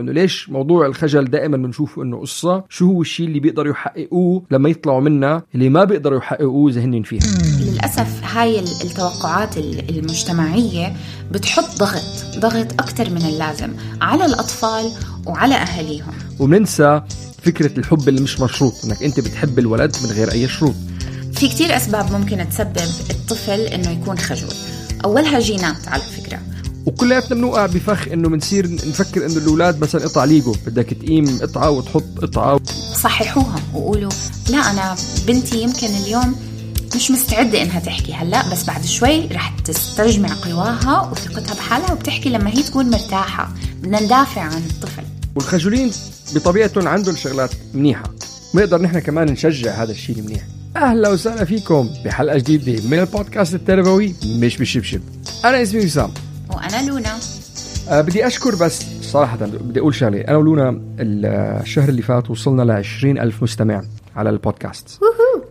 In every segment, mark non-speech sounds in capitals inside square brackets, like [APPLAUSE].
إنه ليش موضوع الخجل دائما بنشوفه إنه قصة؟ شو هو الشيء اللي بيقدروا يحققوه لما يطلعوا منها اللي ما بيقدروا يحققوه إذا هن فيها؟ للأسف هاي ال- التوقعات ال- المجتمعية بتحط ضغط ضغط أكثر من اللازم على الأطفال وعلى أهاليهم. وبننسى فكرة الحب اللي مش مشروط إنك أنت بتحب الولد من غير أي شروط. في كتير أسباب ممكن تسبب الطفل إنه يكون خجول. أولها جينات على فكرة. وكلياتنا بنوقع بفخ إنه بنصير نفكر إنه الأولاد مثلا قطع ليجو بدك تقيم قطعه وتحط قطعه صححوها وقولوا لا أنا بنتي يمكن اليوم مش مستعدة إنها تحكي. هلأ بس بعد شوي رح تستجمع قواها وثقتها بحالها وبتحكي لما هي تكون مرتاحة. بدنا ندافع عن الطفل. والخجولين بطبيعتهم عندهم شغلات منيحة. بنقدر نحن كمان نشجع هذا الشيء المنيح. أهلا وسهلا فيكم بحلقة جديدة من البودكاست التربوي مش بالشبشب. أنا اسمي وسام. وأنا لونا. أه بدي أشكر بس صراحة بدي أقول شغلة. أنا ولونا الشهر اللي فات وصلنا ل 20 ألف مستمع على البودكاست.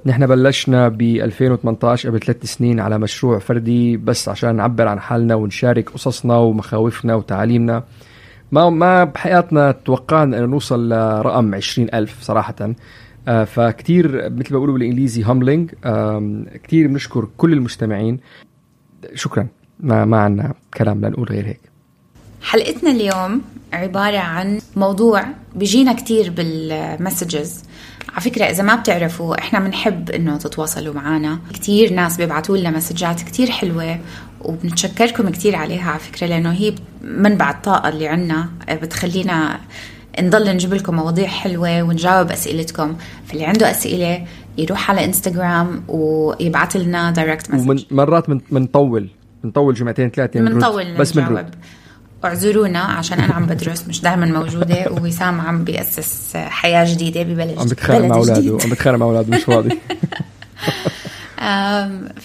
نحن بلشنا ب 2018 قبل ثلاث سنين على مشروع فردي بس عشان نعبر عن حالنا ونشارك قصصنا ومخاوفنا وتعاليمنا. ما ما بحياتنا توقعنا إنه نوصل لرقم 20 ألف صراحة. آه، فكتير مثل ما بيقولوا بالإنجليزي humbling كتير بنشكر كل المستمعين. شكرا. ما ما عندنا كلام لنقول غير هيك. حلقتنا اليوم عبارة عن موضوع بيجينا كتير بال messages على فكرة إذا ما بتعرفوا إحنا بنحب إنه تتواصلوا معنا كتير ناس بيبعتوا لنا مسجات كتير حلوة وبنتشكركم كتير عليها على فكرة لأنه هي منبع الطاقة اللي عنا بتخلينا نضل نجيب لكم مواضيع حلوة ونجاوب أسئلتكم. فاللي عنده أسئلة يروح على انستغرام ويبعث لنا دايركت مسج ومرات بنطول بنطول جمعتين ثلاثة بنرد. بنطول بس بنرد اعذرونا عشان أنا عم بدرس مش دائما موجودة ووسام عم بيأسس حياة جديدة ببلد عم بتخانق مع أولاده. عم بتخانق مع أولاده مش فاضي [LAUGHS]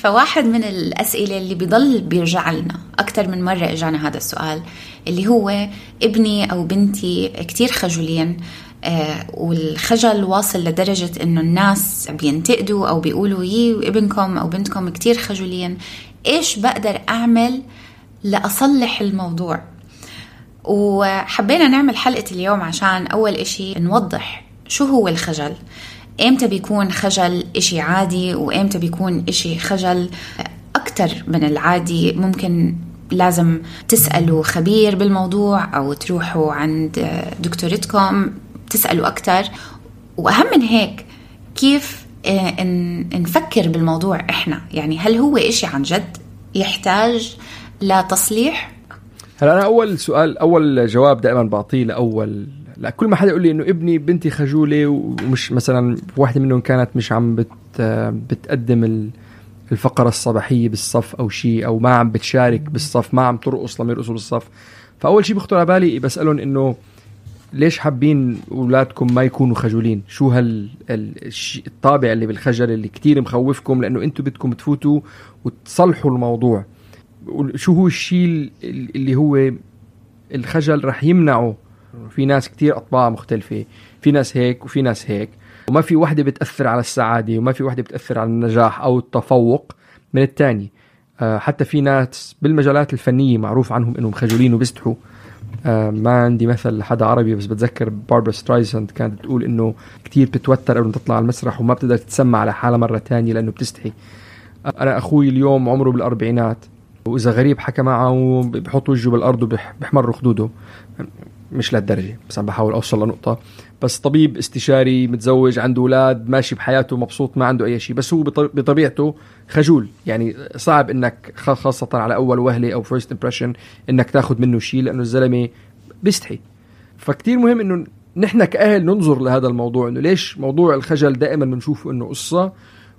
فواحد من الأسئلة اللي بيضل بيرجع لنا أكثر من مرة إجانا هذا السؤال اللي هو ابني أو بنتي كتير خجولين آه، والخجل واصل لدرجة إنه الناس بينتقدوا أو بيقولوا يي ابنكم أو بنتكم كتير خجولين إيش بقدر أعمل لأصلح الموضوع. وحبينا نعمل حلقة اليوم عشان أول إشي نوضح شو هو الخجل. إمتى بيكون خجل إشي عادي وإمتى بيكون إشي خجل أكتر من العادي. ممكن لازم تسألوا خبير بالموضوع أو تروحوا عند دكتورتكم تسألوا أكتر. وأهم من هيك كيف نفكر بالموضوع إحنا. يعني هل هو إشي عن جد يحتاج لتصليح؟ هلا أنا أول سؤال أول جواب دائما بعطيه لأول لا كل ما حدا يقول لي إنه ابني بنتي خجولة ومش مثلا واحدة منهم كانت مش عم بت بتقدم ال- الفقرة الصباحية بالصف أو شيء أو ما عم بتشارك بالصف ما عم ترقص لما يرقصوا بالصف. فأول شيء بخطر على بالي بسألهم إنه ليش حابين أولادكم ما يكونوا خجولين؟ شو هال الطابع اللي بالخجل اللي كتير مخوفكم؟ لأنه أنتم بدكم تفوتوا وتصلحوا الموضوع. شو هو الشيء اللي هو الخجل رح يمنعه؟ في ناس كتير أطباع مختلفة. في ناس هيك وفي ناس هيك. وما في وحدة بتأثر على السعادة وما في وحدة بتأثر على النجاح أو التفوق. من الثاني آه، حتى في ناس بالمجالات الفنية معروف عنهم إنهم خجولين وبيستحوا. ما عندي مثل لحدا عربي بس بتذكر باربرا سترايسند كانت بتقول إنه كتير بتتوتر قبل ما تطلع على المسرح وما بتقدر تتسمع على حالها مرة تانية لأنه بتستحي. آه، أنا أخوي اليوم عمره بالأربعينات وإذا غريب حكى معه بحط وجهه بالأرض وبيحمر خدوده. مش لهالدرجة بس عم بحاول أوصل لنقطة. بس طبيب استشاري متزوج عنده أولاد ماشي بحياته مبسوط ما عنده أي شيء. بس هو بطبيعته خجول. يعني صعب إنك خاصة على أول وهلة أو first impression إنك تاخذ منه شيء لأنه الزلمة بيستحي. فكتير مهم إنه نحن كأهل ننظر لهذا الموضوع إنه ليش موضوع الخجل دائما بنشوفه إنه قصة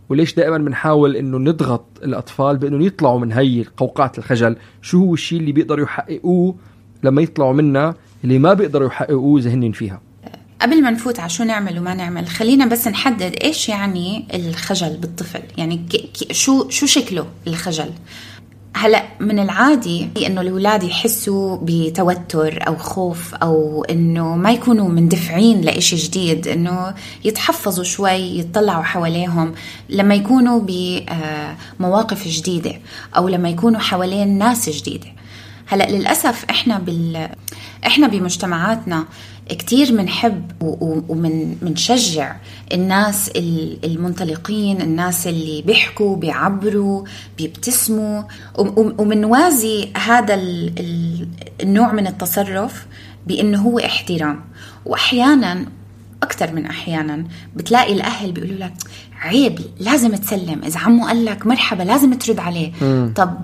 وليش دائما بنحاول إنه نضغط الأطفال بإنه يطلعوا من هي قوقعة الخجل؟ شو هو الشيء اللي بيقدروا يحققوه لما يطلعوا منها اللي ما بيقدروا يحققوه اذا هن فيها؟ قبل ما نفوت على شو نعمل وما نعمل خلينا بس نحدد إيش يعني الخجل بالطفل. يعني شو شو شكله الخجل؟ هلا من العادي إنه الأولاد يحسوا بتوتر أو خوف أو إنه ما يكونوا مندفعين لإشي جديد إنه يتحفظوا شوي يطلعوا حواليهم لما يكونوا بمواقف جديدة أو لما يكونوا حوالين ناس جديدة. هلا للأسف إحنا بال إحنا بمجتمعاتنا كتير بنحب ومن منشجع الناس المنطلقين الناس اللي بيحكوا بيعبروا بيبتسموا. ومنوازي هذا النوع من التصرف بإنه هو احترام. وأحيانا أكثر من أحيانا بتلاقي الأهل بيقولوا لك عيب لازم تسلم إذا عمو قال لك مرحبا لازم ترد عليه. طب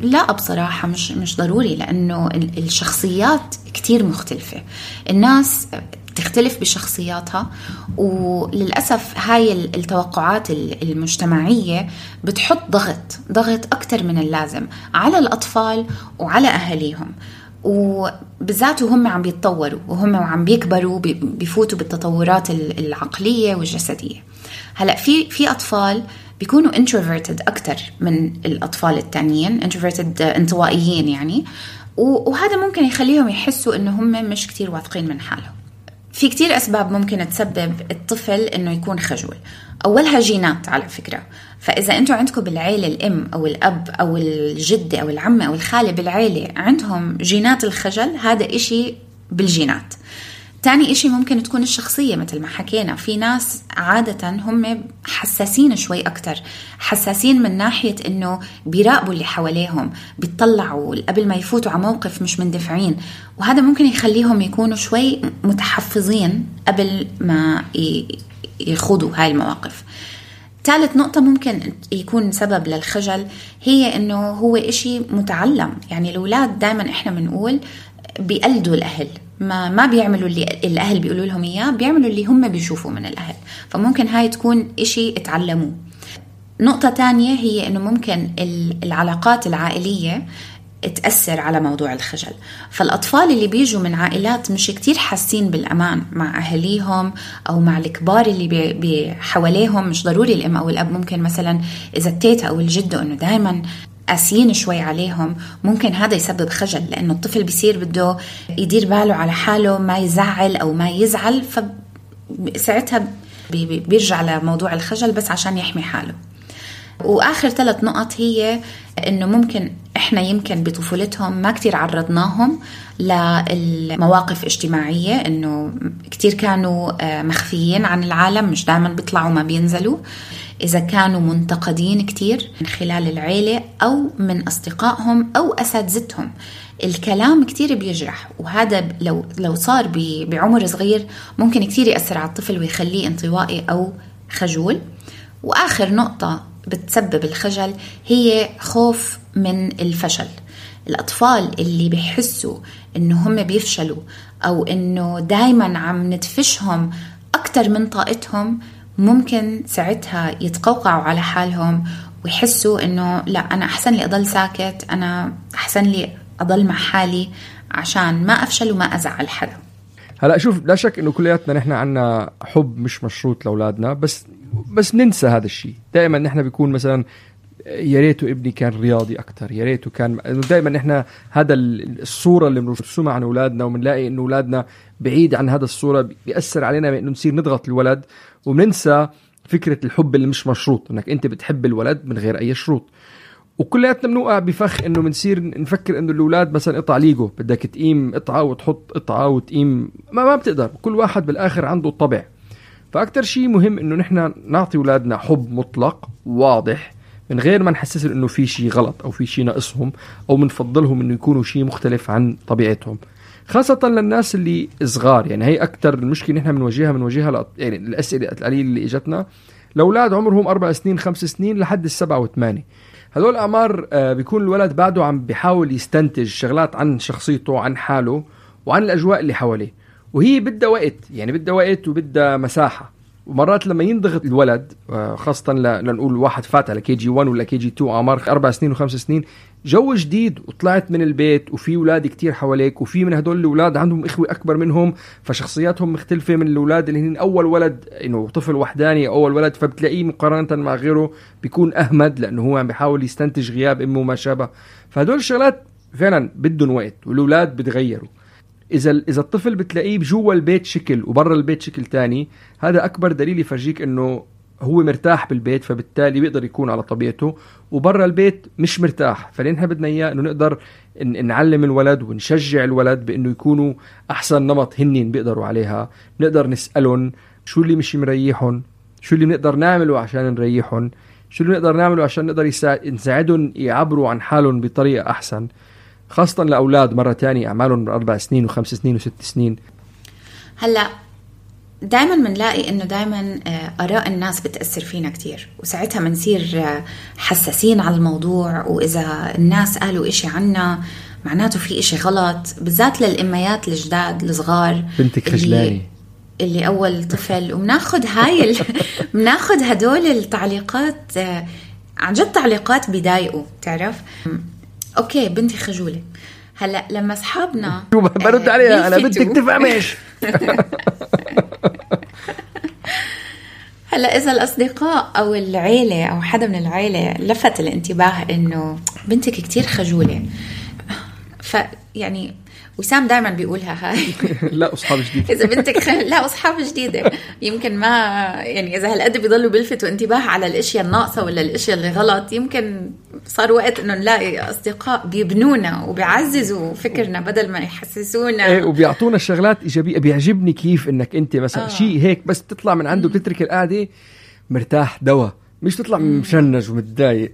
لا بصراحة مش مش ضروري لأنه الشخصيات كتير مختلفة. الناس تختلف بشخصياتها وللأسف هاي التوقعات المجتمعية بتحط ضغط ضغط أكثر من اللازم على الأطفال وعلى أهاليهم. وبالذات وهم عم بيتطوروا وهم عم بيكبروا بيفوتوا بالتطورات العقلية والجسدية. هلأ في في أطفال بيكونوا introverted أكثر من الأطفال التانيين introverted انطوائيين يعني. وهذا ممكن يخليهم يحسوا إنه هم مش كتير واثقين من حالهم. في كتير أسباب ممكن تسبب الطفل إنه يكون خجول. أولها جينات على فكرة. فإذا أنتم عندكم بالعيلة الأم أو الأب أو الجدة أو العمة أو الخالة بالعيلة عندهم جينات الخجل هذا إشي بالجينات. تاني إشي ممكن تكون الشخصية مثل ما حكينا في ناس عادة هم حساسين شوي أكتر حساسين من ناحية إنه بيراقبوا اللي حواليهم بيطلعوا قبل ما يفوتوا على موقف مش مندفعين وهذا ممكن يخليهم يكونوا شوي متحفظين قبل ما يخوضوا هاي المواقف. ثالث نقطة ممكن يكون سبب للخجل هي إنه هو إشي متعلم يعني الأولاد دائما إحنا بنقول بيقلدوا الأهل. ما ما بيعملوا اللي الأهل بيقولوا لهم إياه بيعملوا اللي هم بيشوفوا من الأهل. فممكن هاي تكون إشي اتعلموه. نقطة تانية هي إنه ممكن العلاقات العائلية تأثر على موضوع الخجل. فالأطفال اللي بيجوا من عائلات مش كتير حاسين بالأمان مع أهليهم أو مع الكبار اللي حواليهم. مش ضروري الأم أو الأب ممكن مثلا إذا التيتا أو الجدة أنه دايما قاسيين شوي عليهم ممكن هذا يسبب خجل لأنه الطفل بيصير بده يدير باله على حاله ما يزعل أو ما يزعل فساعتها بيرجع لموضوع الخجل بس عشان يحمي حاله. وآخر ثلاث نقط هي إنه ممكن إحنا يمكن بطفولتهم ما كتير عرضناهم للمواقف اجتماعية إنه كتير كانوا آه، مخفيين عن العالم مش دائما بيطلعوا ما بينزلوا. إذا كانوا منتقدين كتير من خلال العيلة أو من أصدقائهم أو أساتذتهم. الكلام كتير بيجرح وهذا لو لو صار بعمر صغير ممكن كتير يأثر على الطفل ويخليه انطوائي أو خجول. وآخر نقطة بتسبب الخجل هي خوف من الفشل. الأطفال اللي بيحسوا إنه هم بيفشلوا أو إنه دايما عم ندفشهم أكتر من طاقتهم ممكن ساعتها يتقوقعوا على حالهم ويحسوا إنه لا أنا أحسن لي أضل ساكت أنا أحسن لي أضل مع حالي عشان ما أفشل وما أزعل حدا. هلا شوف لا شك إنه كلياتنا نحن عنا حب مش مشروط لأولادنا بس بس ننسى هذا الشيء. دائما نحن بيكون مثلا يا ريته ابني كان رياضي أكثر يا ريته كان دائما نحن هذا الصورة اللي بنرسمها عن أولادنا وبنلاقي إنه أولادنا بعيد عن هذا الصورة بيأثر علينا بانه نصير نضغط الولد وبننسى فكرة الحب اللي مش مشروط إنك أنت بتحب الولد من غير أي شروط. وكلياتنا بنوقع بفخ إنه بنصير نفكر إنه الأولاد مثلا قطع ليجو بدك تقيم قطعه وتحط قطعه وتقيم ما ما بتقدر كل واحد بالآخر عنده طبع. فاكثر شيء مهم إنه نحن نعطي أولادنا حب مطلق واضح من غير ما نحسسهم إنه في شيء غلط أو في شيء ناقصهم أو بنفضلهم إنه يكونوا شيء مختلف عن طبيعتهم. خاصة للناس اللي صغار يعني هي أكثر المشكلة نحن بنواجهها بنواجهها. يعني الأسئلة القليلة اللي إجتنا لأولاد عمرهم أربع سنين خمس سنين لحد السبعة وثمانية. هذول الأعمار آه، بيكون الولد بعده عم بيحاول يستنتج شغلات عن شخصيته عن حاله وعن الأجواء اللي حواليه. وهي بدها وقت يعني بدها وقت وبدها مساحة. ومرات لما ينضغط الولد آه، خاصة لنقول واحد فات على KG 1 ولا KG 2 أعمار أربع سنين وخمس سنين جو جديد وطلعت من البيت وفي أولاد كتير حواليك وفي من هدول الأولاد عندهم إخوة أكبر منهم فشخصياتهم مختلفة من الأولاد اللي هن أول ولد إنه طفل وحداني أول ولد فبتلاقيه مقارنة مع غيره بيكون أهمد لأنه هو عم بيحاول يستنتج غياب أمه وما شابه. فهدول الشغلات فعلا بدهم وقت والأولاد بتغيروا. إذا إذا الطفل بتلاقيه جوا البيت شكل وبرا البيت شكل تاني هذا أكبر دليل يفرجيك إنه هو مرتاح بالبيت فبالتالي بيقدر يكون على طبيعته. وبرا البيت مش مرتاح فلين بدنا إياه إنه نقدر نعلم الولد ونشجع الولد بإنه يكونوا أحسن نمط هنين بيقدروا عليها. نقدر نسألهم شو اللي مش مريحهم شو اللي بنقدر نعمله عشان نريحهم شو اللي نقدر نعمله عشان نقدر نساعدهم يعبروا عن حالهم بطريقة أحسن. خاصة لأولاد مرة تانية أعمالهم أربع سنين وخمس سنين وست سنين. هلأ دائما بنلاقي إنه دائما آه، آراء الناس بتأثر فينا كثير وساعتها بنصير آه، حساسين على الموضوع وإذا الناس قالوا إشي عنا معناته في إشي غلط بالذات للأميات الجداد الصغار. بنتك خجلاني اللي أول طفل وبناخذ هاي ال... [LAUGHS] بناخذ هدول التعليقات آه، عن جد تعليقات بيضايقوا تعرف؟ أوكي بنتي خجولة. هلأ لما أصحابنا [LAUGHS] برد عليها أنا بنتك تفهمش [LAUGHS] هلأ إذا الأصدقاء أو العيلة أو حدا من العيلة لفت الانتباه إنه بنتك كتير خجولة. فيعني وسام دائما بيقولها هاي. [LAUGHS] لا أصحاب جديدة. إذا بنتك خ... لا أصحاب جديدة. يمكن ما يعني إذا هالقد بيضلوا بيلفتوا انتباه على الأشياء الناقصة ولا الأشياء اللي غلط يمكن صار وقت إنه نلاقي أصدقاء بيبنونا وبيعززوا فكرنا بدل ما يحسسونا. إيه وبيعطونا شغلات إيجابية. بيعجبني كيف إنك أنت مثلا آه. شيء هيك بس تطلع من عنده بتترك القعدة مرتاح دوا مش تطلع مشنج ومتضايق.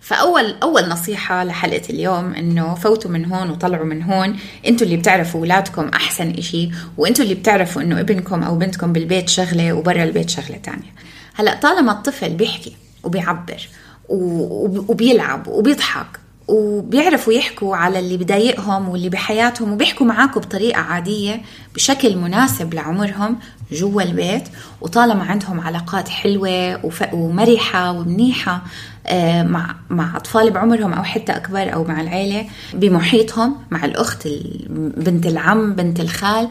فأول أول نصيحة لحلقة اليوم إنه فوتوا من هون وطلعوا من هون. أنتوا اللي بتعرفوا اولادكم أحسن إشي وانتوا اللي بتعرفوا إنه ابنكم أو بنتكم بالبيت شغلة وبرا البيت شغلة تانية. هلأ طالما الطفل بيحكي وبيعبر وبيلعب وبيضحك وبيعرفوا يحكوا على اللي بضايقهم واللي بحياتهم وبيحكوا معاكم بطريقة عادية بشكل مناسب لعمرهم جوا البيت وطالما عندهم علاقات حلوة ومرحة ومنيحة مع مع أطفال بعمرهم أو حتى أكبر أو مع العيلة بمحيطهم مع الأخت بنت العم بنت الخال.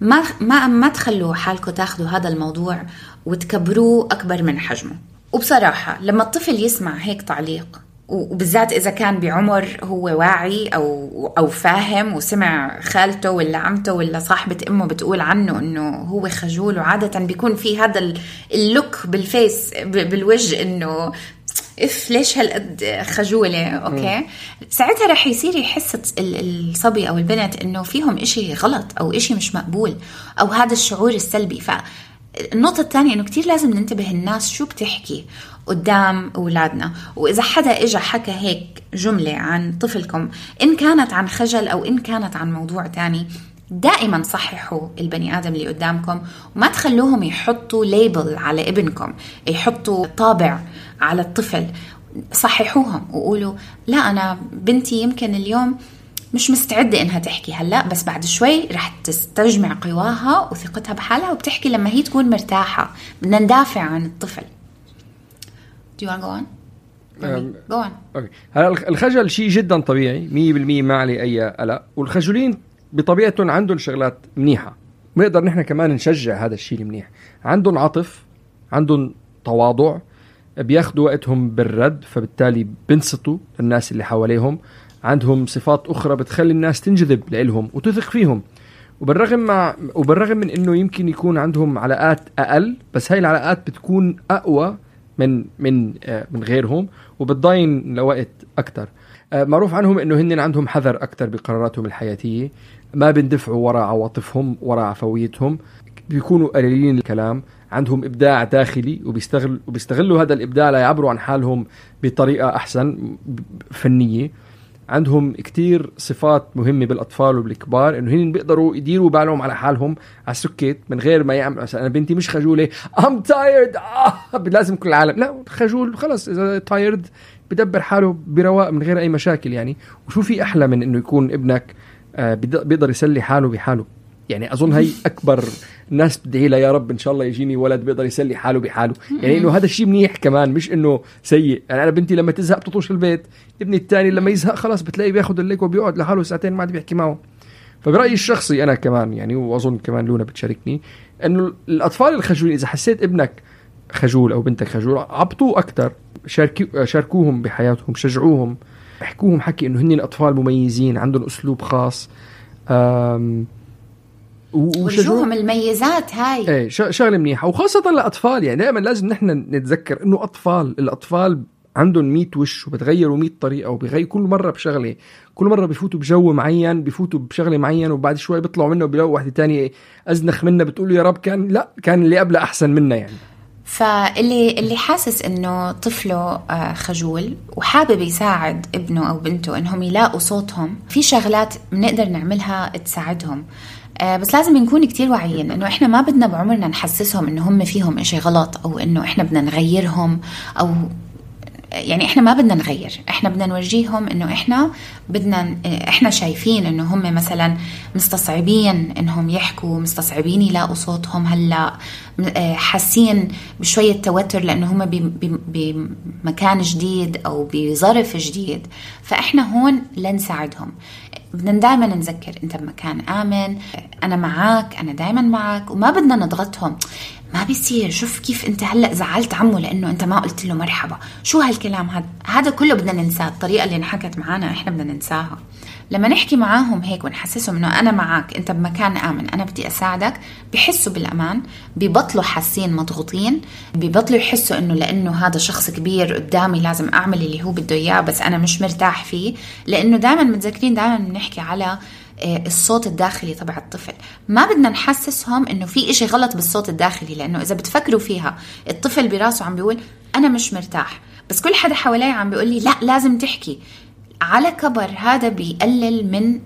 ما ما ما تخلوا حالكم تاخذوا هذا الموضوع وتكبروه أكبر من حجمه. وبصراحة لما الطفل يسمع هيك تعليق وبالذات إذا كان بعمر هو واعي أو أو فاهم وسمع خالته ولا عمته ولا صاحبة أمه بتقول عنه إنه هو خجول وعادة بيكون في هذا ال look بال face بالوجه إنه إف ليش هالقد خجولة؟ okay. م. ساعتها رح يصير يحس الصبي أو البنت إنه فيهم إشي غلط أو إشي مش مقبول أو هذا الشعور السلبي. ف النقطة الثانية إنه كتير لازم ننتبه الناس شو بتحكي قدام أولادنا. وإذا حدا اجى حكى هيك جملة عن طفلكم إن كانت عن خجل أو إن كانت عن موضوع تاني دائما صححوا البني آدم اللي قدامكم وما تخلوهم يحطوا label على ابنكم يحطوا طابع على الطفل. صححوهم وقولوا لا أنا بنتي يمكن اليوم مش مستعدة إنها تحكي هلأ بس بعد شوي رح تستجمع قواها وثقتها بحالها وبتحكي لما هي تكون مرتاحة. بدنا ندافع عن الطفل. Do you want to go on? go on. okay. هلا الخجل شيء جدا طبيعي 100% ما عليه أي قلق. والخجولين بطبيعتهم عندهم شغلات منيحة. بنقدر نحن كمان نشجع هذا الشيء المنيح. عندهم عطف عندهم تواضع بياخذوا وقتهم بالرد فبالتالي بنصتوا الناس اللي حواليهم. عندهم صفات أخرى بتخلي الناس تنجذب لهم وتثق فيهم. وبالرغم مع وبالرغم من إنه يمكن يكون عندهم علاقات أقل بس هاي العلاقات بتكون أقوى من من من غيرهم وبتضاين لوقت أكثر آه، معروف عنهم إنه هن عندهم حذر أكثر بقراراتهم الحياتية. ما بندفعوا وراء عواطفهم وراء عفويتهم. بيكونوا قليلين الكلام عندهم إبداع داخلي وبيستغل وبيستغلوا هذا الإبداع ليعبروا عن حالهم بطريقة أحسن فنية. عندهم كتير صفات مهمة بالأطفال وبالكبار إنه هن بيقدروا يديروا بالهم على حالهم على السكت من غير ما يعمل مثلا أنا بنتي مش خجولة I'm tired. آه [LAUGHS] لازم كل العالم. لا خجول خلص إذا تايرد بدبر حاله برواق من غير أي مشاكل يعني. وشو في أحلى من إنه يكون ابنك بيقدر يسلي حاله بحاله. يعني أظن هي [LAUGHS] أكبر ناس بتدعي لها يا رب إن شاء الله يجيني ولد بيقدر يسلي حاله بحاله. يعني إنه هذا الشيء منيح كمان مش إنه سيء. يعني أنا بنتي لما تزهق بتطوش البيت ابني الثاني لما يزهق خلاص بتلاقيه بياخذ الليك وبيقعد لحاله ساعتين ما عاد بيحكي معه. فبرأيي الشخصي أنا كمان يعني وأظن كمان لونا بتشاركني إنه الأطفال الخجولين إذا حسيت ابنك خجول أو بنتك خجول عبطوه أكثر شاركوهم بحياتهم شجعوهم. احكوهم حكي إنه هن اطفال مميزين عندهم أسلوب خاص. وشوفهم الميزات هاي. إيه شغلة منيحة. وخاصة الاطفال يعني دائما لازم نحن نتذكر إنه أطفال الأطفال عندهم 100 وش وبتغيروا 100 طريقة وبغير كل مرة بشغلة كل مرة بفوتوا بجو معين بفوتوا بشغلة معين وبعد شوي بيطلعوا منه بيلاقوا وحدة تانية أزنخ منها بتقول يا رب كان لا كان اللي قبله أحسن منا يعني. فاللي اللي حاسس إنه طفله آه، خجول وحابب يساعد ابنه أو بنته إنهم يلاقوا صوتهم في شغلات بنقدر نعملها تساعدهم. آه، بس لازم نكون كتير واعيين إنه إحنا ما بدنا بعمرنا نحسسهم إنه هم فيهم إشي غلط أو إنه إحنا بدنا نغيرهم أو يعني إحنا ما بدنا نغير. إحنا بدنا نورجيهم إنه إحنا بدنا إحنا شايفين إنه هم مثلا مستصعبين إنهم يحكوا مستصعبين يلاقوا صوتهم هلأ آه، حاسين بشوية توتر لأنه هم بمكان جديد أو بظرف جديد. فإحنا هون لنساعدهم. بدنا دائما نذكر أنت بمكان آمن أنا معك أنا دائما معك وما بدنا نضغطهم. ما بيصير. شوف كيف أنت هلأ زعلت عمه لأنه أنت ما قلت له مرحبا. شو هالكلام هذا؟ هذا كله بدنا ننساه. الطريقة اللي انحكت معنا إحنا بدنا ننساها. لما نحكي معاهم هيك ونحسسهم إنه أنا معك أنت بمكان آمن أنا بدي أساعدك بحسوا بالأمان ببطلوا حاسين مضغوطين ببطلوا يحسوا إنه لأنه هذا شخص كبير قدامي لازم أعمل اللي هو بده إياه بس أنا مش مرتاح فيه. لأنه دائما متذكرين دائما بنحكي على آه، الصوت الداخلي تبع الطفل. ما بدنا نحسسهم إنه في إشي غلط بالصوت الداخلي لأنه إذا بتفكروا فيها الطفل براسه عم بيقول أنا مش مرتاح. بس كل حدا حوالي عم بيقول لي لا لازم تحكي. على كبر. هذا بيقلل من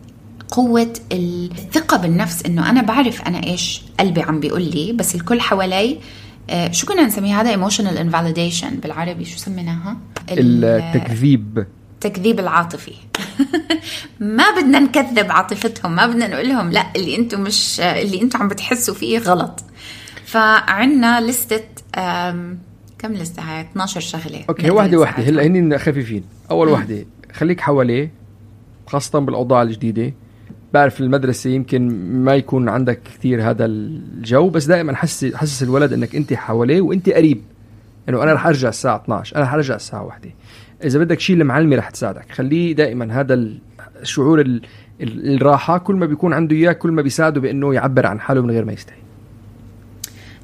قوة الثقة بالنفس إنه أنا بعرف أنا إيش قلبي عم بيقول لي بس الكل حوالي آه، شو كنا نسميها؟ هذا emotional invalidation بالعربي. شو سميناها؟ التكذيب. التكذيب العاطفي. [LAUGHS] ما بدنا نكذب عاطفتهم ما بدنا نقول لهم لا اللي أنتم مش اللي أنتم عم بتحسوا فيه غلط. فعنا لستة كم لستة هاي؟ 12 شغلة okay واحدة واحدة. هلا هني خفيفين أول وحدة خليك حواليه خاصة بالأوضاع الجديدة. بعرف المدرسة يمكن ما يكون عندك كثير هذا الجو بس دائما حسس حسس الولد إنك أنت حواليه وأنت قريب. إنه أنا رح أرجع الساعة 12 أنا رح أرجع الساعة 1 إذا بدك شيء المعلمه رح تساعدك. خليه دائما هذا الشعور الراحة كل ما بيكون عنده إياه كل ما بيساعده بأنه يعبر عن حاله من غير ما يستحي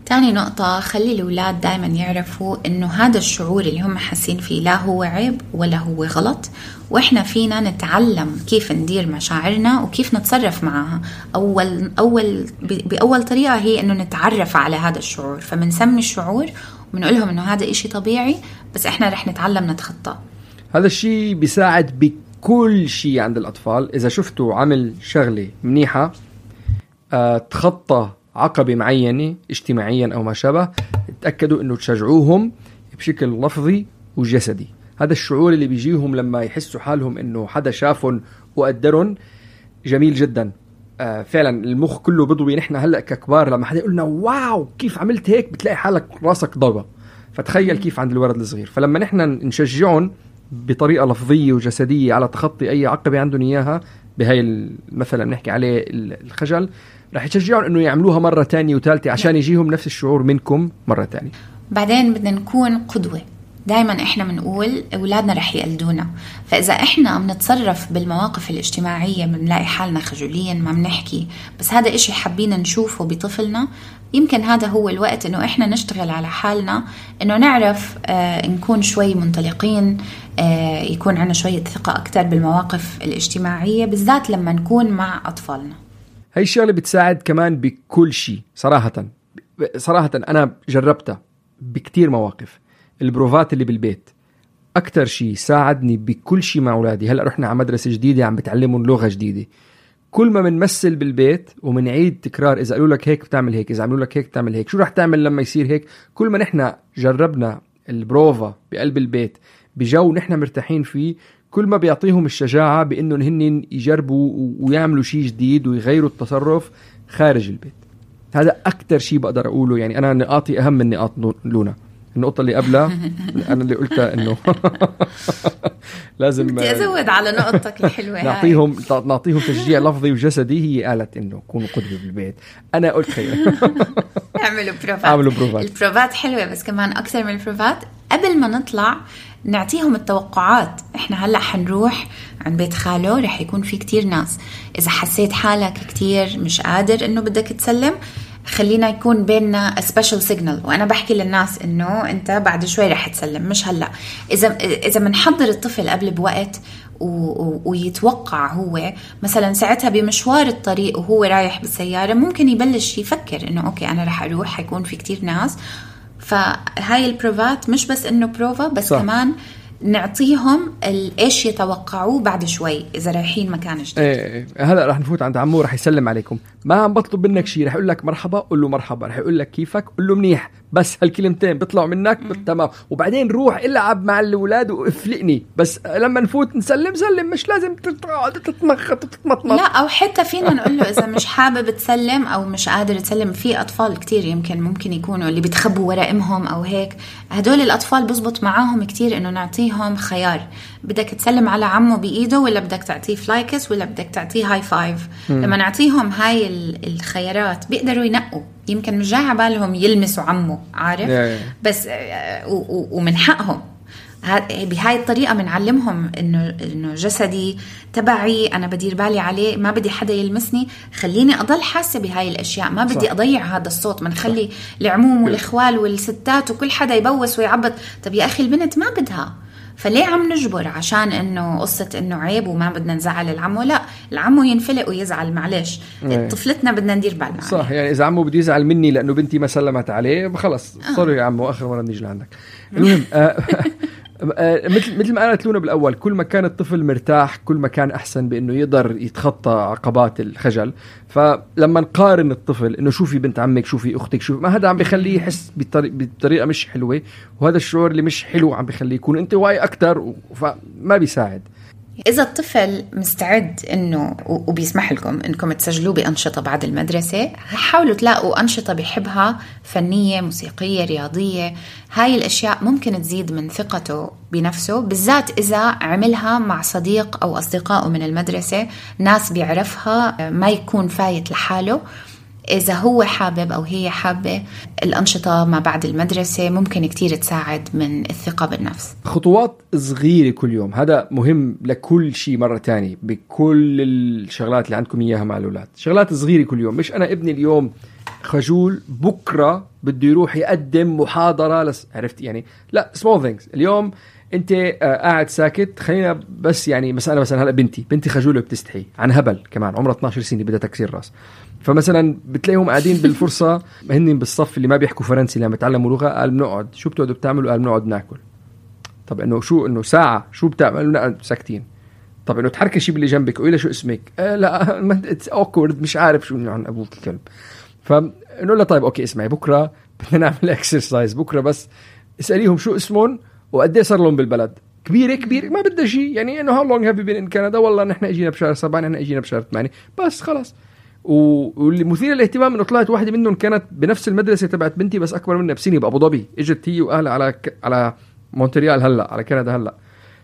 تاني نقطة خلي الأولاد دايما يعرفوا إنه هذا الشعور اللي هم حاسين فيه لا هو عيب ولا هو غلط وإحنا فينا نتعلم كيف ندير مشاعرنا وكيف نتصرف معها. أول أول بأول طريقة هي إنه نتعرف على هذا الشعور. فبنسمي الشعور وبنقول لهم إنه هذا إشي طبيعي بس إحنا رح نتعلم نتخطاه هذا الشيء بيساعد بكل شيء عند الأطفال. إذا شفتوا عمل شغلة منيحة أه تخطى عقبة معينة اجتماعيا أو ما شابه تأكدوا أنه تشجعوهم بشكل لفظي وجسدي. هذا الشعور اللي بيجيهم لما يحسوا حالهم أنه حدا شافهم وقدرهم جميل جدا. آه فعلا المخ كله بضوي. نحن هلأ ككبار لما حدا يقول لنا واو كيف عملت هيك؟ بتلاقي حالك راسك ضربه فتخيل كيف عند الولد الصغير. فلما نحن نشجعهم بطريقة لفظية وجسدية على تخطي أي عقبة عندهم إياها بهاي مثلا بنحكي عليه الخجل رح يشجعهم إنه يعملوها مرة تانية وثالثه عشان يجيهم نفس الشعور منكم مرة تانية. بعدين بدنا نكون قدوة. دائما إحنا بنقول أولادنا رح يقلدونا. فإذا إحنا بنتصرف بالمواقف الاجتماعية بنلاقي حالنا خجولين ما بنحكي بس هذا إشي حابين نشوفه بطفلنا يمكن هذا هو الوقت إنه إحنا نشتغل على حالنا إنه نعرف آه نكون شوي منطلقين يكون عندنا شوية ثقة أكثر بالمواقف الاجتماعية بالذات لما نكون مع أطفالنا. هاي الشغلة بتساعد كمان بكل شيء صراحة. صراحة أنا جربتها بكتير مواقف. البروفات اللي بالبيت. أكثر شيء ساعدني بكل شيء مع أولادي. هلأ رحنا على مدرسة جديدة عم بتعلمهم لغة جديدة. كل ما بنمثل بالبيت ومنعيد تكرار إذا قالوا لك هيك بتعمل هيك إذا عملوا لك هيك بتعمل هيك. شو رح تعمل لما يصير هيك؟ كل ما نحن جربنا البروفا بقلب البيت بجو نحن مرتاحين فيه. كل ما بيعطيهم الشجاعة بأنهم هن يجربوا ويعملوا شيء جديد ويغيروا التصرف خارج البيت. هذا أكثر شيء بقدر أقوله. يعني أنا نقاطي أهم من نقاط لونا. النقطة اللي قبلها [LAUGHS] أنا اللي قلتها إنه [LAUGHS] لازم بدي أزود على نقطتك الحلوة نعطيهم نعطيهم تشجيع لفظي وجسدي. هي قالت إنه كونوا قدوة بالبيت. أنا قلت خير. [LAUGHS] اعملوا بروفات. اعملوا بروفات. البروفات حلوة بس كمان أكثر من البروفات قبل ما نطلع نعطيهم التوقعات. إحنا هلأ حنروح عند بيت خاله رح يكون في كتير ناس. إذا حسيت حالك كتير مش قادر إنه بدك تسلم خلينا يكون بيننا special signal وأنا بحكي للناس إنه أنت بعد شوي رح تسلم مش هلأ. إذا إذا بنحضر الطفل قبل بوقت ويتوقع هو مثلا ساعتها بمشوار الطريق وهو رايح بالسيارة ممكن يبلش يفكر إنه okay أنا رح أروح حيكون في كتير ناس. فهاي البروفات مش بس إنه بروفا بس صح. كمان نعطيهم إيش يتوقعوه بعد شوي إذا رايحين مكان جديد إيه, إيه. هلأ رح نفوت عند عمو رح يسلم عليكم ما عم بطلب منك شيء رح يقول لك مرحبا قول له مرحبا رح يقول لك كيفك قول له منيح بس هالكلمتين بيطلعوا منك تمام. وبعدين روح العب مع الاولاد وافلقني. بس لما نفوت نسلم سلم. مش لازم تقعد تتمخط وتتمطمط لا أو حتى فينا نقول له إذا مش حابب تسلم أو مش قادر تسلم. في أطفال كتير يمكن ممكن يكونوا اللي بيتخبوا ورا امهم أو هيك. هدول الأطفال بزبط معاهم كتير إنه نعطيهم خيار. بدك تسلم على عمه بإيده ولا بدك تعطيه flying kiss ولا بدك تعطيه high five لما نعطيهم هاي الخيارات بيقدروا ينقوا. يمكن مش جاي على بالهم يلمسوا عمه عارف؟ بس آه، ومن حقهم. بهاي الطريقة بنعلمهم إنه إنه جسدي تبعي أنا بدير بالي عليه ما بدي حدا يلمسني. خليني أضل حاسة بهاي الأشياء. ما بدي صح. أضيع هذا الصوت. بنخلي العموم والاخوال والستات وكل حدا يبوس ويعبط. طب يا أخي البنت ما بدها. فليه عم نجبر عشان إنه قصة إنه عيب وما بدنا نزعل العمو؟ لا العمو ينفلق ويزعل معلش. إيه. طفلتنا بدنا ندير بالنا صح يعني إذا عمو بده يزعل مني لأنه بنتي ما سلمت عليه خلص. سوري يا عمو آخر مرة نيجي لعندك. [LAUGHS] المهم آه، آه، [LAUGHS] مثل مثل ما قالت لونا بالأول كل ما كان الطفل مرتاح كل ما كان أحسن بإنه يقدر يتخطى عقبات الخجل. فلما نقارن الطفل إنه شوفي بنت عمك شوفي أختك شوفي ما هذا عم بخليه يحس بطريقه مش حلوة وهذا الشعور اللي مش حلو عم بخليه يكون انطوائي أكثر فما بيساعد. إذا الطفل مستعد إنه وبيسمح لكم إنكم تسجلوه بأنشطة بعد المدرسة حاولوا تلاقوا أنشطة بيحبها فنية موسيقية رياضية. هاي الأشياء ممكن تزيد من ثقته بنفسه بالذات إذا عملها مع صديق أو أصدقائه من المدرسة. ناس بيعرفها ما يكون فايت لحاله. إذا هو حابب أو هي حابة الأنشطة ما بعد المدرسة ممكن كتير تساعد من الثقة بالنفس. خطوات صغيرة كل يوم هذا مهم لكل شيء مرة تانية بكل الشغلات اللي عندكم إياها مع الأولاد. شغلات صغيرة كل يوم مش أنا ابني اليوم خجول بكرة بده يروح يقدم محاضرة لس... عرفت يعني؟ لا small things اليوم انت آه، قاعد ساكت. خلينا بس يعني مثلا مثلا هلا بنتي بنتي خجولة بتستحي عن هبل كمان عمرها 12 سنة بدها تكسير راس. فمثلا بتلاقيهم قاعدين بالفرصة [LAUGHS] هن بالصف اللي ما بيحكوا فرنسي لما بتعلموا لغة قال بنقعد. شو بتقعدوا بتعملوا؟ قال بنقعد ناكل. طب إنه شو إنه ساعة شو بتعملوا ساكتين. طب إنه تحركي باللي جنبك؟ قولي شو اسمك. آه لا [LAUGHS] it's awkward مش عارف شو عن أبوك الكلب. فنقول لها طيب okay اسمعي بكرة بدنا نعمل [LAUGHS] exercise بكرة بس اسأليهم شو اسمهم وقد إيه صار لهم بالبلد؟ كبيرة كبيرة. ما بدها شيء يعني إنه how long have been in Canada والله نحن إجينا بشهر سبعة نحن إجينا بشهر ثمانية. بس خلاص. واللي مثير للاهتمام إنه طلعت واحدة منهم كانت بنفس المدرسة تبعت بنتي بس أكبر منها بسنه بأبو ظبي. إجت هي وأهلها على ك... على مونتريال هلأ على كندا هلأ.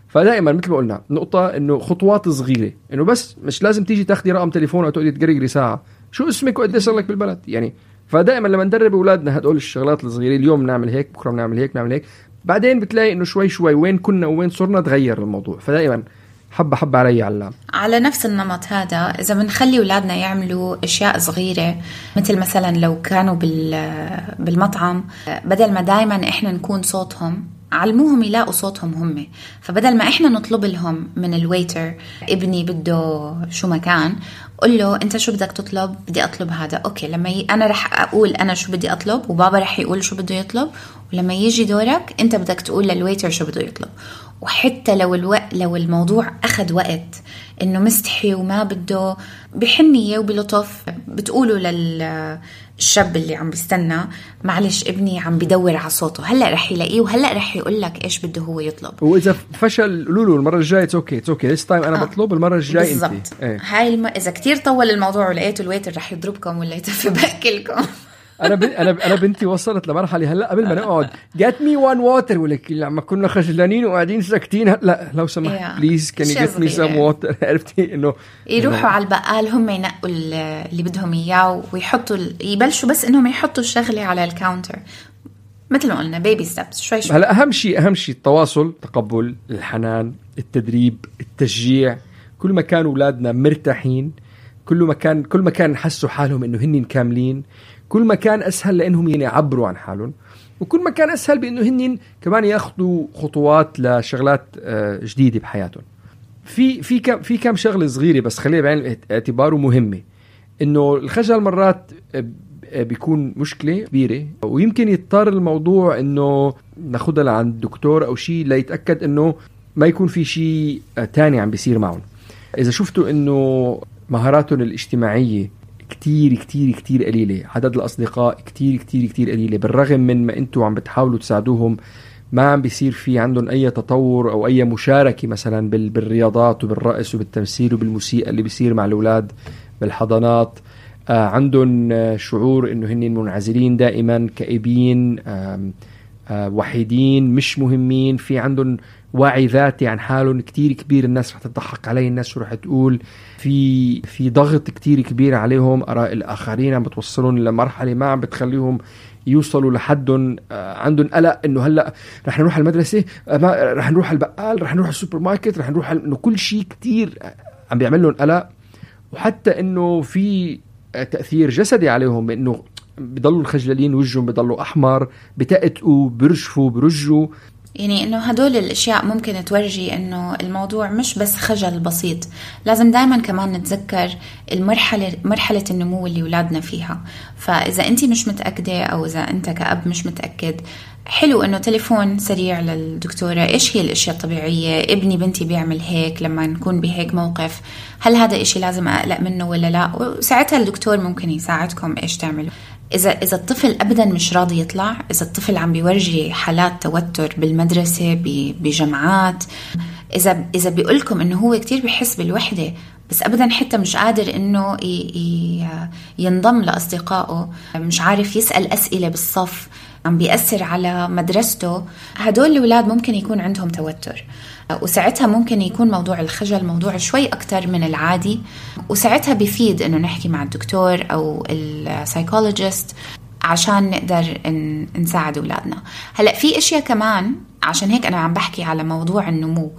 فدائما مثل ما قلنا نقطة إنه خطوات صغيرة. إنه بس مش لازم تيجي تاخذي رقم تليفون أو تقعدي تقرقري ساعة. شو اسمك وقد صار لك بالبلد؟ يعني فدائما لما ندرب أولادنا هدول الشغلات الصغيرة اليوم بنعمل هيك بكرة بنعمل هيك بنعمل هيك. بعدين بتلاقي إنه شوي شوي وين كنا وين صرنا تغير الموضوع. فدائما حبة حبة علي علام على نفس النمط هذا إذا بنخلي أولادنا يعملوا أشياء صغيرة مثل مثلا لو كانوا بالمطعم بدل ما دائما إحنا نكون صوتهم علموهم يلاقوا صوتهم هم. فبدل ما إحنا نطلب لهم من الويتر ابني بده شو ما كان قل له انت شو بدك تطلب؟ بدي اطلب هذا. okay لما ي... أنا رح أقول أنا شو بدي أطلب وبابا رح يقول شو بده يطلب. ولما يجي دورك أنت بدك تقول لل waiter شو بده يطلب. وحتى لو الوقت لو الموضوع أخذ وقت إنه مستحي وما بده بحنية وبلطف بتقولوا للشاب اللي عم بيستنى معلش ابني عم بدور على صوته هلأ رح يلاقيه وهلأ رح يقول لك إيش بده هو يطلب وإذا فشل قولوا له المرة الجاية it's okay it's okay this time أنا آه. بطلب المرة الجاية بالضبط إيه. هاي الم... إذا كتير طول الموضوع ولقيتوا ال waiter رح يضربكم ولا يتف باكلكم أنا ب... أنا أنا بنتي وصلت لمرحلة هلأ قبل ما نقعد. get me one water ولك لما كنا خجلانين وقاعدين ساكتين لا لو سمحت Yeah. please can get me صغيرة. water عرفتي؟ إنه يروحوا على البقال هم ينقوا ال- اللي بدهم إياه ويحطوا ال- يبلشوا بس إنهم يحطوا الشغلة على ال counter مثل ما قلنا بيبي ستبس شوي شوي. هلأ أهم شيء أهم شيء التواصل تقبل الحنان التدريب التشجيع. كل ما كانوا أولادنا مرتاحين كل ما كان كل ما كان حسوا حالهم إنه هن كاملين كل ما كان أسهل لإنهم يعبروا عن حالهم وكل ما كان أسهل بإنه هن كمان يأخذوا خطوات لشغلات آه، جديدة بحياتهم. في في كم في كم شغلة صغيرة بس خليها بعين الاعتبار ومهمة إنه الخجل مرات آه، بيكون مشكلة كبيرة ويمكن يضطر الموضوع إنه ناخدها لعند الدكتور أو شيء ليتأكد إنه ما يكون في شيء آه، تاني عم بيصير معهم. إذا شفتوا إنه مهاراتهم الاجتماعية كتير كتير كتير قليلة. عدد الأصدقاء كتير كتير كتير قليلة. بالرغم من ما أنتوا عم بتحاولوا تساعدوهم ما عم بيصير في عندهم أي تطور أو أي مشاركة مثلا بال- بالرياضات وبالرقص وبالتمثيل وبالموسيقى اللي بيصير مع الأولاد بالحضانات. آه عندهم شعور إنه هن منعزلين دائما كئيبين آه وحيدين مش مهمين. في عندهم وعي ذاتي عن حالهم. كتير كبير الناس رح تضحك علي الناس رح تقول في في ضغط كتير كبير عليهم. آراء الآخرين عم بتوصلهم لمرحله ما عم بتخليهم يوصلوا لحدهم. آه، عندهم قلق إنه هلأ رح نروح على المدرسة آه، رح نروح على البقال رح نروح على السوبر ماركت رح نروح إنه كل شيء كتير آه، عم بيعمل لهم قلق. وحتى إنه في تأثير جسدي عليهم بإنه بضلوا الخجلانين وجههم بضلوا أحمر بتأتقوا برجفوا برجوا. يعني إنه هدول الأشياء ممكن تورجي إنه الموضوع مش بس خجل بسيط. لازم دائما كمان نتذكر المرحلة مرحلة النمو اللي أولادنا فيها. فإذا انت مش متأكدة أو إذا أنت كأب مش متأكد حلو إنه تليفون سريع للدكتورة. إيش هي الأشياء الطبيعية؟ ابني بنتي بيعمل هيك لما نكون بهيك موقف. هل هذا إشي لازم أقلق منه ولا لا؟ وساعتها الدكتور ممكن يساعدكم إيش تعملوا. إذا إذا الطفل أبدا مش راضي يطلع، إذا الطفل عم بيورجي حالات توتر بالمدرسة ب- بجامعات، إذا إذا بيقولكم إنه هو كتير بحس بالوحدة بس أبدا حتى مش قادر ي- ينضم لأصدقائه، مش عارف يسأل أسئلة بالصف، عم بيأثر على مدرسته، هدول الأولاد ممكن يكون عندهم توتر. وساعتها ممكن يكون موضوع الخجل موضوع شوي أكتر من العادي وساعتها بيفيد إنه نحكي مع الدكتور أو ال psychologist عشان نقدر نساعد أولادنا. هلأ في إشياء كمان عشان هيك أنا عم بحكي على موضوع النمو.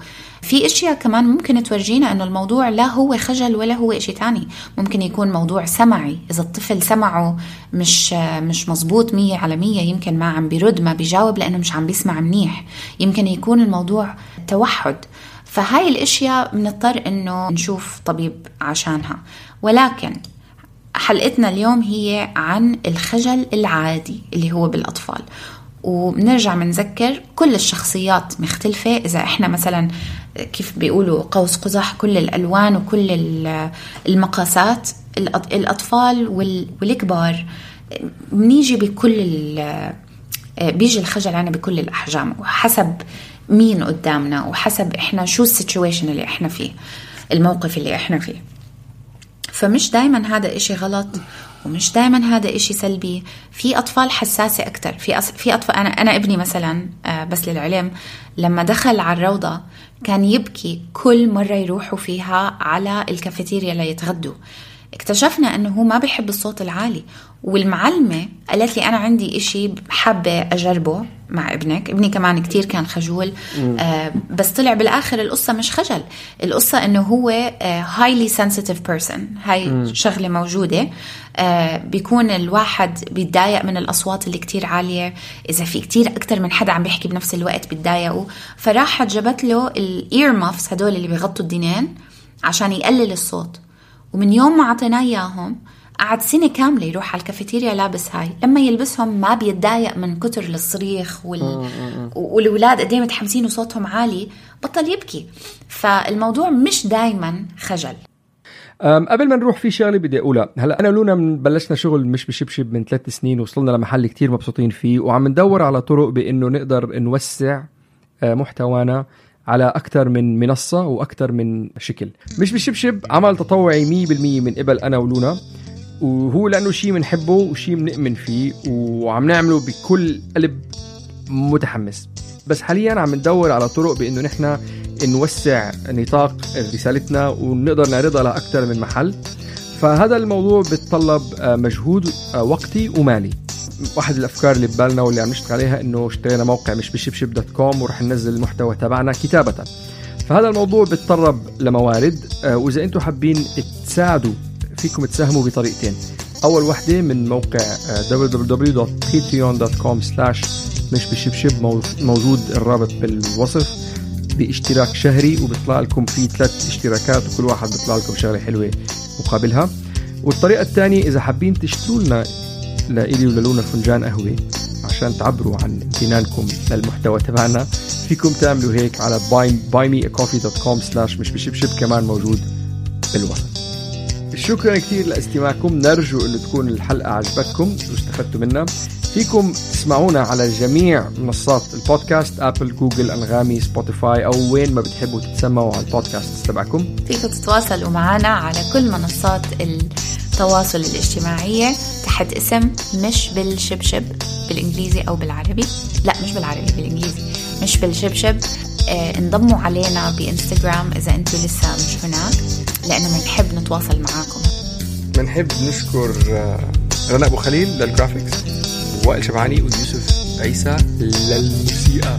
في أشياء كمان ممكن تورجينا إنه الموضوع لا هو خجل ولا هو إشي تاني. ممكن يكون موضوع سمعي. إذا الطفل سمعه مش مش مزبوط مية على مية يمكن ما عم بيرد ما بيجاوب لأنه مش عم بيسمع منيح. يمكن يكون الموضوع توحد. فهاي الأشياء بنضطر إنه نشوف طبيب عشانها. ولكن حلقتنا اليوم هي عن الخجل العادي اللي هو بالأطفال. وبنرجع بنذكر كل الشخصيات مختلفة. إذا إحنا مثلا كيف بيقولوا قوس قزح كل الألوان وكل ال- المقاسات الأط- الأطفال وال- والكبار. بنيجي بكل بيجي الخجل عنا بكل الأحجام. وحسب مين قدامنا وحسب إحنا شو ال situation اللي إحنا فيه الموقف اللي إحنا فيه. فمش دايما هذا إشي غلط ومش دايما هذا إشي سلبي. في أطفال حساسة أكتر. في أص... في أطفال أنا أنا ابني مثلا آه، بس للعلم لما دخل على الروضة كان يبكي كل مرة يروحوا فيها على الكافيتيريا ليتغدوا اكتشفنا إنه هو ما بيحب الصوت العالي. والمعلمة قالت لي أنا عندي إشي حابة أجربه مع ابنك. ابني كمان كتير كان خجول. آه بس طلع بالآخر القصة مش خجل. القصة أنه هو highly sensitive person. هاي مم. شغلة موجودة. آه بيكون الواحد بيتضايق من الأصوات اللي كتير عالية. إذا في كتير أكتر من حدا عم بيحكي بنفس الوقت بيتضايقوا. فراحت جابت له الإير مافس هدول اللي بيغطوا الدينين عشان يقلل الصوت. ومن يوم ما أعطيناه إياهم قعد سنة كاملة يروح على الكافيتيريا لابس هاي. لما يلبسهم ما بيتضايق من كتر الصريخ وال... والولاد قد متحمسين وصوتهم عالي بطل يبكي. فالموضوع مش دايما خجل. قبل ما نروح في شغلة بدي أقولها. هلأ أنا ولونا بلشنا شغل مش بشبشب من ثلاث سنين وصلنا لمحل كتير مبسوطين فيه وعم ندور على طرق بإنه نقدر نوسع محتوانا. على أكثر من منصة وأكثر من شكل. مش بشبشب عمل تطوعي 100% من قبل أنا ولونا. وهو لأنه شيء بنحبه وشيء بنؤمن فيه وعم نعمله بكل قلب متحمس. بس حاليا عم ندور على طرق بإنه نحن نوسع نطاق رسالتنا ونقدر نعرضها لاكثر من محل. فهذا الموضوع بتطلب آه، مجهود آه، وقتي ومالي. واحد الأفكار اللي ببالنا واللي عم نشتغل عليها إنه اشترينا موقع مش بشبشب دوت كوم ورح ننزل المحتوى تبعنا كتابة. فهذا الموضوع بتطلب لموارد. آه، وإذا أنتم حابين تساعدوا فيكم تساهموا بطريقتين. أول وحدة من موقع آه، www.patreon.com مش بشبشب موجود الرابط بالوصف. باشتراك شهري وبيطلع لكم في ثلاث اشتراكات وكل واحد بيطلع لكم شغلة حلوة مقابلها. والطريقة الثانية إذا حابين تشتروا لنا لإلي وللونا فنجان قهوة عشان تعبروا عن امتنانكم للمحتوى تبعنا. فيكم تعملوا هيك على buymeacoffee.com مش بشبشب كمان موجود بالوصف شكرا كثير لاستماعكم. نرجو إنه تكون الحلقة عجبتكم واستفدتوا منها. فيكم تسمعونا على جميع منصات البودكاست Apple Google أنغامي Spotify أو وين ما بتحبوا تتسمعوا على البودكاست تبعكم. فيكم تتواصلوا معنا على كل منصات التواصل الاجتماعية تحت اسم مش بالشبشب بالإنجليزي أو بالعربي. لا مش بالعربي بالإنجليزي. مش بالشبشب. آه انضموا علينا بإنستغرام إذا أنتم لسه مش هناك لأنه بنحب نتواصل معاكم. بنحب نشكر آه، رنا أبو خليل للجرافيكس ووائل شبعاني ويوسف عيسى للموسيقى.